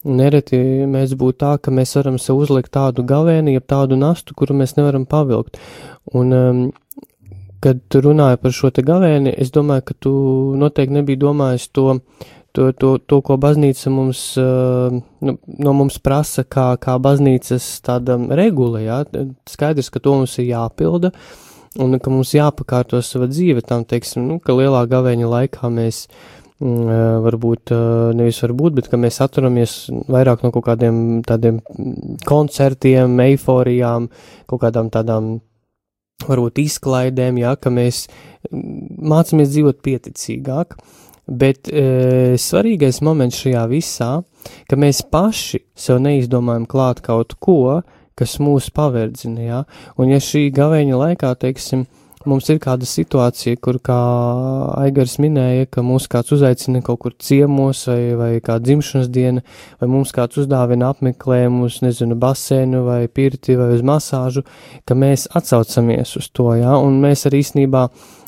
nereti mēs būtu tā, ka mēs varam sev uzlikt tādu gavēni, jeb tādu nastu, kuru mēs nevaram pavilkt. Un, um, kad tu runāji par šo te gavēni, es domāju, ka tu noteikti nebija domājis to to, to, to ko baznīca mums, nu, no mums prasa, kā, kā baznīcas tāda regula, jā, skaidrs, ka to mums ir jāpilda, un ka mums jāpakārto sava dzīve tam, teiksim, nu, ka lielā gavēņa laikā mēs mm, varbūt, nevis varbūt, bet ka mēs atturamies vairāk no kaut kādiem tādiem koncertiem, eiforijām, kaut kādām tādām varbūt izklaidēm, jā, ka mēs mācāmies dzīvot pieticīgāk, Bet e, svarīgais moments šajā visā, ka mēs paši sev neizdomājam klāt kaut ko, kas mūs paverdzina, jā, un ja šī gavēņa laikā, teiksim, mums ir kāda situācija, kur, kā Aigars minēja, ka mūs kāds uzaicina kaut kur ciemos vai, vai kā dzimšanas diena, vai mums kāds uzdāvina apmeklējumu uz, nezinu, basēnu vai pirti vai uz masāžu, ka mēs atsaucamies uz to, jā, un mēs arī īstenībā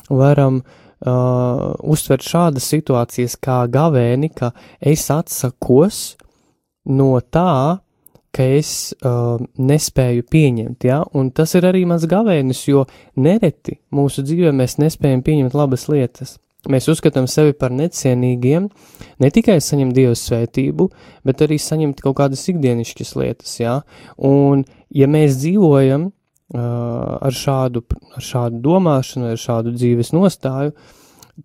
varam uh, uztvert šādas situācijas kā gavēni, ka es atsakos no tā, ka es uh, nespēju pieņemt, ja? un tas ir arī mans gavēnis, jo nereti mūsu dzīvē mēs nespējam pieņemt labas lietas. Mēs uzskatām sevi par necienīgiem, ne tikai saņemt Dieva svētību, bet arī saņemt kaut kādas ikdienišķas lietas, jā, un ja mēs dzīvojam ar šādu, ar šādu domāšanu, ar šādu dzīves nostāju,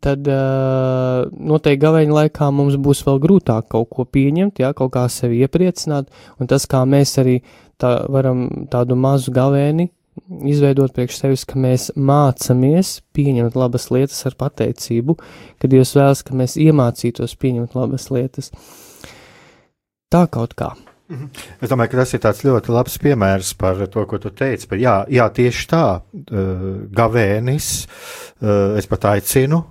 tad uh, noteikti gaveņa laikā mums būs vēl grūtāk kaut ko pieņemt, jā, kaut kā sevi iepriecināt, un tas, kā mēs arī tā, varam tādu mazu gavēni izveidot priekš sevis, ka mēs mācamies pieņemt labas lietas ar pateicību, kad Dievs vēlas, ka mēs iemācītos pieņemt labas lietas. Tā kaut kā. Mhm. Es domāju, ka tas ir tāds ļoti labs piemērs par to, ko tu teici. Par, jā, jā, tieši tā, uh, gavēnis, uh, es pat aicinu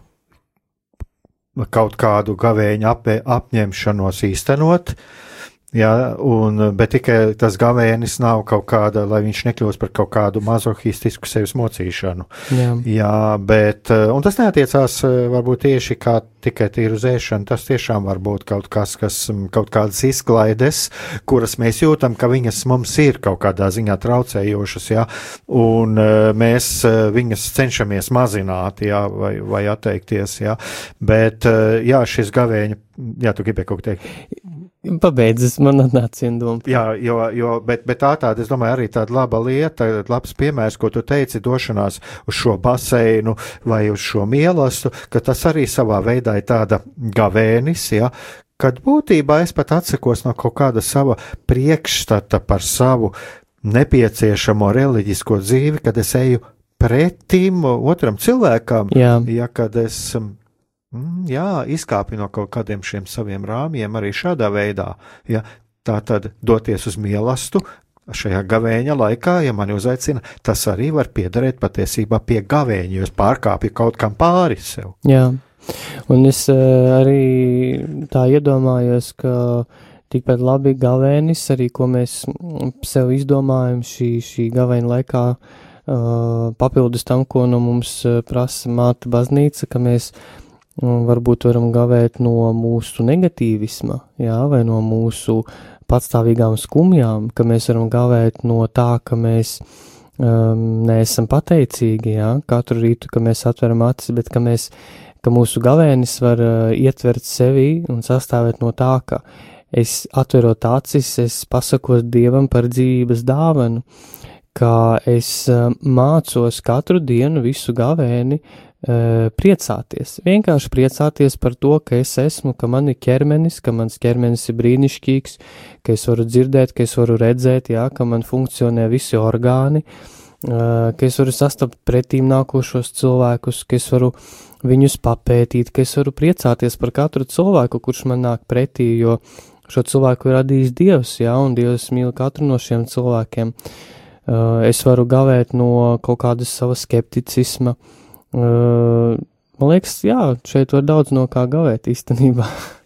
kaut kādu gavēņu ap, apņemšanos īstenot. Uh, Jā, un, bet tikai tas gavēnis nav kaut kāda, lai viņš nekļūst par kaut kādu mazohistisku sevis mocīšanu. Jā, Jā bet, un tas neatiecās varbūt tieši kā tikai tīru zēšanu, tas tiešām var būt kaut kas, kas, kaut kādas izklaides, kuras mēs jūtam, ka viņas mums ir kaut kādā ziņā traucējošas, jā, un mēs viņas cenšamies mazināt, jā, vai, vai atteikties, jā, bet, jā, šis gavēņa, jā, tu gribēji kaut ko teikt. Pabeidzis, man atnāca viena doma. Jā, jo, jo bet, bet tā tāda, es domāju, arī tāda laba lieta, labs piemērs, ko tu teici, došanās uz šo baseinu vai uz šo mielastu, ka tas arī savā veidā ir tāda gavēnis, ja, kad būtībā es pat atsakos no kaut kāda sava priekšstata par savu nepieciešamo reliģisko dzīvi, kad es eju pretim otram cilvēkam, Jā. ja kad es jā, izkāpi no kaut kādiem šiem saviem rāmjiem arī šādā veidā. Ja, tā tad doties uz mielastu šajā gavēņa laikā, ja mani uzaicina, tas arī var piederēt patiesībā pie gavēņa, jo es pārkāpju kaut kam pāri sev. Jā, un es uh, arī tā iedomājos, ka tikpat labi gavēnis, arī ko mēs sev izdomājam šī, šī gavēņa laikā, uh, papildus tam, ko no mums prasa māte baznīca, ka mēs varbūt varam gavēt no mūsu negatīvisma, jā, vai no mūsu patstāvīgām skumjām, ka mēs varam gavēt no tā, ka mēs um, neesam pateicīgi, jā, katru rītu, ka mēs atveram acis, bet ka mēs, ka mūsu gavēnis var uh, ietvert sevi un sastāvēt no tā, ka es atverot acis, es pasakos Dievam par dzīvības dāvanu, ka es uh, mācos katru dienu visu gavēni, uh, priecāties. Vienkārši priecāties par to, ka es esmu, ka man ir ķermenis, ka mans ķermenis ir brīnišķīgs, ka es varu dzirdēt, ka es varu redzēt, jā, ka man funkcionē visi orgāni, ka es varu sastapt pretīm nākošos cilvēkus, ka es varu viņus papētīt, ka es varu priecāties par katru cilvēku, kurš man nāk pretī, jo šo cilvēku ir radījis Dievs, jā, un Dievs mīl katru no šiem cilvēkiem. Es varu gavēt no kaut kādas sava skepticisma, Uh, man liekas, jā, šeit var daudz no kā gavēt īstenībā.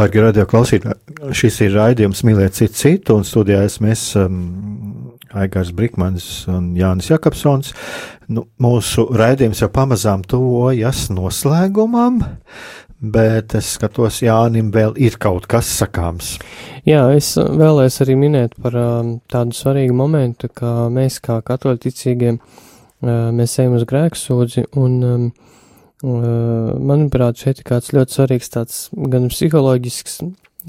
Dārgie radio klausītāji, šis ir raidījums Mīlēt citu citu, un studijā esmu es, um, Aigars Brikmans un Jānis Jakobsons. Nu, mūsu raidījums jau pamazām tuvojas noslēgumam, bet es skatos, Jānim vēl ir kaut kas sakāms. Jā, es vēlēs arī minēt par um, tādu svarīgu momentu, ka mēs kā katoļticīgiem, uh, mēs ejam uz grēksūdzi un um, manuprāt, šeit ir kāds ļoti svarīgs tāds gan psiholoģisks,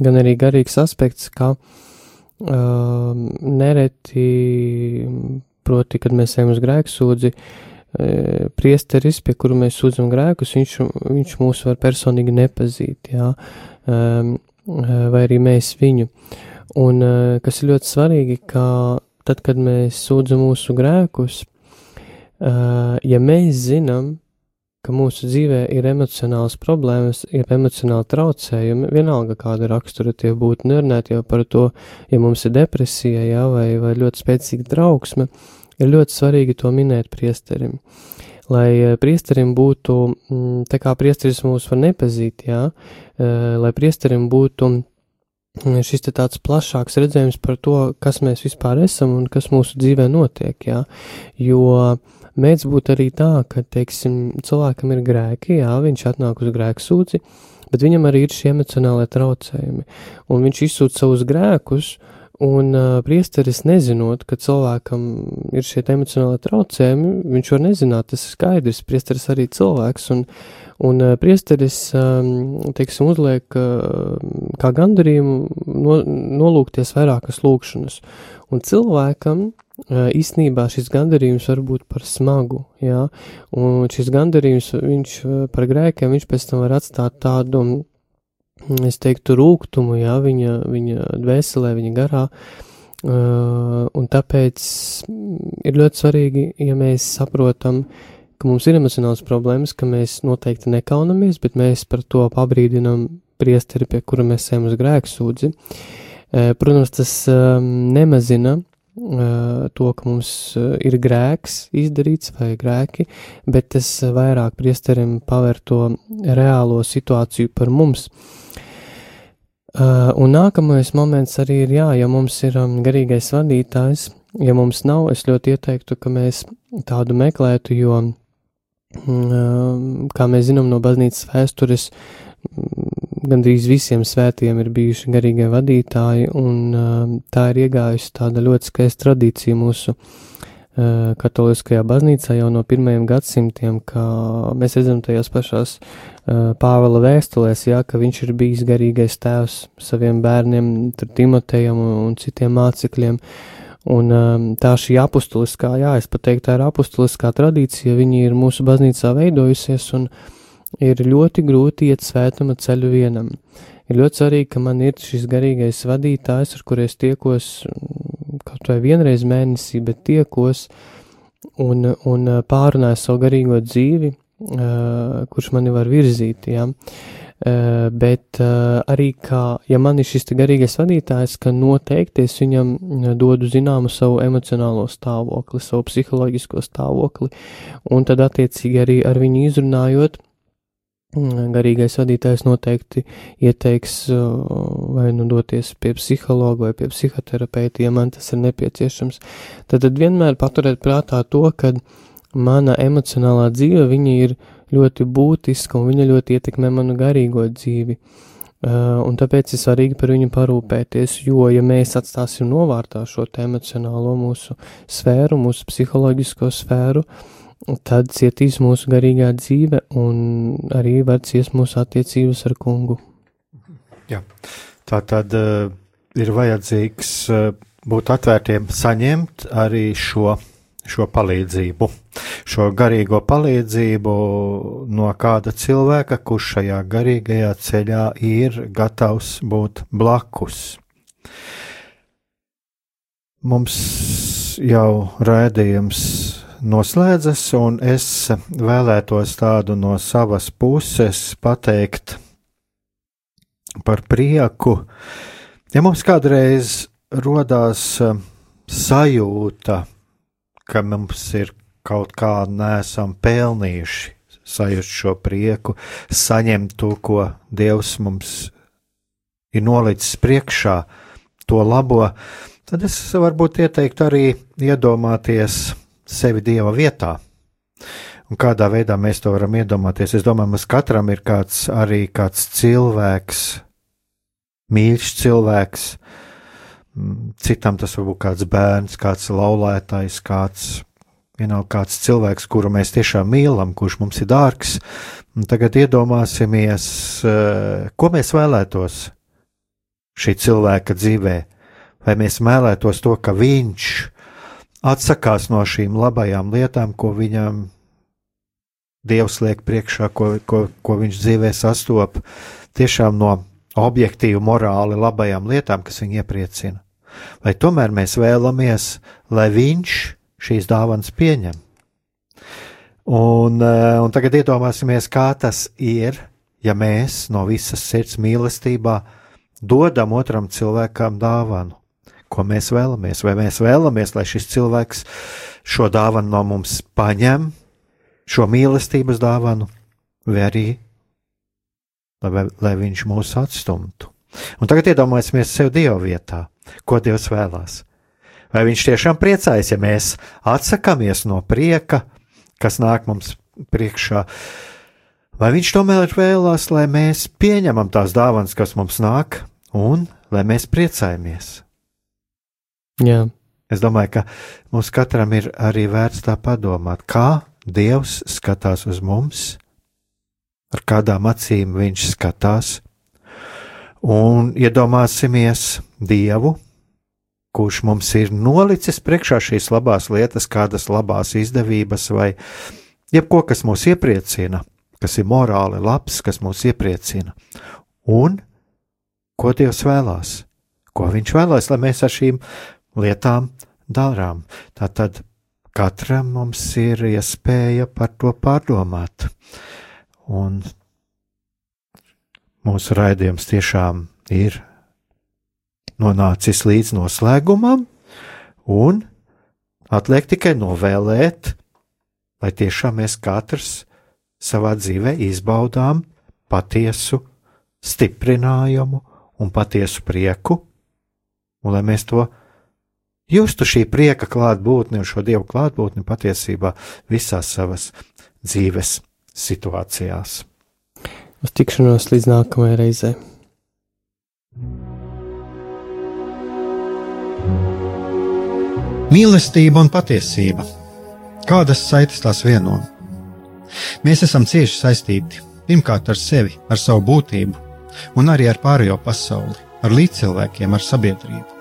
gan arī garīgs aspekts, ka uh, nereti, proti, kad mēs ejam uz grēksūdzi, e, priesteris, pie kura mēs sūdzam grēkus, viņš, viņš mūs var personīgi nepazīt, jā, um, vai arī mēs viņu. Un uh, kas ir ļoti svarīgi, ka tad, kad mēs sūdzam mūsu grēkus, uh, ja mēs zinām, ka mūsu dzīvē ir emocionāls problēmas, ir emocionāli traucējumi, vienalga kāda rakstura tie būtu, nerunāt jau par to, ja mums ir depresija, jā, vai, vai ļoti spēcīga trauksme, ir ļoti svarīgi to minēt priesterim. Lai eh, priesterim būtu, mm, tā kā priesteris mūs var nepazīt, jā, eh, lai priesterim būtu mm, šis tāds plašāks redzējums par to, kas mēs vispār esam un kas mūsu dzīvē notiek, jā, jo uh, Mēdz būt arī tā, ka, teiksim, cilvēkam ir grēki, jā, viņš atnāk uz grēku sūdzi, bet viņam arī ir šie emocionālie traucējumi, un viņš izsūta savus grēkus, un uh, priesteris nezinot, ka cilvēkam ir šie emocionālie traucējumi, viņš var nezināt, tas ir skaidrs, priesteris arī cilvēks, un, un uh, priesteris, um, teiksim, uzliek uh, kā gandarījumu no, nolūkties vairākas lūkšanas, un cilvēkam īstenībā šis gandarījums var būt par smagu, jā, un šis gandarījums, viņš par grēkiem, viņš pēc tam var atstāt tādu, es teiktu, rūgtumu, jā, viņa, viņa dvēselē, viņa garā, un tāpēc ir ļoti svarīgi, ja mēs saprotam, ka mums ir emocionāls problēmas, ka mēs noteikti nekaunamies, bet mēs par to pabrīdinam priesteri, pie kura mēs ejam uz grēku sūdzi. Protams, tas nemazina to, ka mums ir grēks izdarīts vai grēki, bet tas vairāk priesterim paver to reālo situāciju par mums. Un nākamais moments arī ir, jā, ja mums ir garīgais vadītājs, ja mums nav, es ļoti ieteiktu, ka mēs tādu meklētu, jo, kā mēs zinām no baznīcas vēstures, gandrīz visiem svētiem ir bijuši garīgie vadītāji, un uh, tā ir iegājusi tāda ļoti skaista tradīcija mūsu uh, katoliskajā baznīcā jau no pirmajiem gadsimtiem, ka mēs redzam tajās pašās uh, Pāvela vēstulēs, jā, ka viņš ir bijis garīgais tēvs saviem bērniem, Timotejam un, un citiem mācekļiem. Un um, tā šī apustuliskā, jā, es pat teiktu, tā ir apustuliskā tradīcija, viņi ir mūsu baznīcā veidojusies, un uh, ir ļoti grūti iet svētuma ceļu vienam. Ir ļoti svarīgi, ka man ir šis garīgais vadītājs, ar kuriem es tiekos mm, kaut vai vienreiz mēnesī, bet tiekos un, un pārunāju savu garīgo dzīvi, kurš mani var virzīt. Ja? Bet arī, kā, ja man ir šis garīgais vadītājs, ka noteikti es viņam dodu zināmu savu emocionālo stāvokli, savu psiholoģisko stāvokli, un tad attiecīgi arī ar viņu izrunājot, garīgais vadītājs noteikti ieteiks vai nu doties pie psihologa vai pie psihoterapeita, ja man tas ir nepieciešams. Tad, tad vienmēr paturēt prātā to, ka mana emocionālā dzīve, viņa ir ļoti būtiska un viņa ļoti ietekmē manu garīgo dzīvi. Uh, un tāpēc ir svarīgi par viņu parūpēties, jo, ja mēs atstāsim novārtā šo emocionālo mūsu sfēru, mūsu psiholoģisko sfēru, uh, tad cietīs mūsu garīgā dzīve un arī var ciest mūsu attiecības ar kungu. Jā. Tā tad uh, ir vajadzīgs uh, būt atvērtiem, saņemt arī šo, šo palīdzību, šo garīgo palīdzību no kāda cilvēka, kurš šajā garīgajā ceļā ir gatavs būt blakus. Mums jau rādījums noslēdzas, un es vēlētos tādu no savas puses pateikt par prieku. Ja mums kādreiz rodās eh, sajūta, ka mums ir kaut kā nesam pelnījuši sajust šo prieku, saņemt to, ko Dievs mums ir nolicis priekšā, to labo, tad es varbūt ieteiktu arī iedomāties sevi Dieva vietā. Un kādā veidā mēs to varam iedomāties? Es domāju, mums katram ir kāds arī kāds cilvēks, mīļš cilvēks, mm, citam tas var būt kāds bērns, kāds laulētājs, kāds, vienalga kāds cilvēks, kuru mēs tiešām mīlam, kurš mums ir dārgs. Un tagad iedomāsimies, eh, ko mēs vēlētos šī cilvēka dzīvē. Vai mēs vēlētos to, ka viņš atsakās no šīm labajām lietām, ko viņam Dievs liek priekšā, ko, ko, ko viņš dzīvē sastopas, tiešām no objektīvi, morāli labajām lietām, kas viņu iepriecina. Vai tomēr mēs vēlamies, lai viņš šīs dāvanas pieņem? Un, eh, un tagad iedomāsimies, kā tas ir, ja mēs no visas sirds mīlestībā dodam otram cilvēkam dāvanu. Ko mēs vēlamies? Vai mēs vēlamies, lai šis cilvēks šo dāvanu no mums paņem, šo mīlestības dāvanu, vai arī lai, lai viņš mūs atstumtu? Un tagad iedomāsimies sev Dieva vietā, ko Dievs vēlās. Vai viņš tiešām priecājas, ja mēs atsakāmies no prieka, kas nāk mums priekšā. Vai viņš tomēr vēlās, lai mēs pieņemam tās dāvanas, kas mums nāk, un lai mēs priecājamies? Jā. Es domāju, ka mums katram ir arī vērts tā padomāt, kā Dievs skatās uz mums, ar kādām acīm Viņš skatās, un iedomāsimies Dievu, kurš mums ir nolicis priekšā šīs labās lietas, kādas labās izdevības vai jebko, kas mūs iepriecina, kas ir morāli labs, kas mūs iepriecina. Un ko Dievs vēlās? Ko Viņš vēlās, lai mēs ar šīm lietām darām? Tātad katram mums ir iespēja par to pārdomāt. Un mūsu raidījums tiešām ir nonācis līdz noslēgumam, un atliek tikai novēlēt, lai tiešām mēs katrs savā dzīvē izbaudām patiesu stiprinājumu un patiesu prieku, un lai mēs to justu šī prieka klātbūtni un šo dievu klātbūtni patiesībā visās savas dzīves situācijās. Uz tikšanos līdz nākamajai reizei. Mīlestība un patiesība. Kādas saites tās vieno? Mēs esam cieši saistīti pirmkārt ar sevi, ar savu būtību, un arī ar pārējo pasauli, ar līdzcilvēkiem, ar sabiedrību.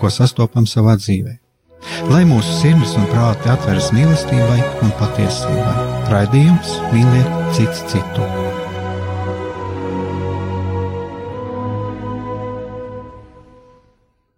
ko sastopam savā dzīvē. Lai mūsu sirds un prāti atveras mīlestībai un patiesībai, raidījums mīliet citu citu.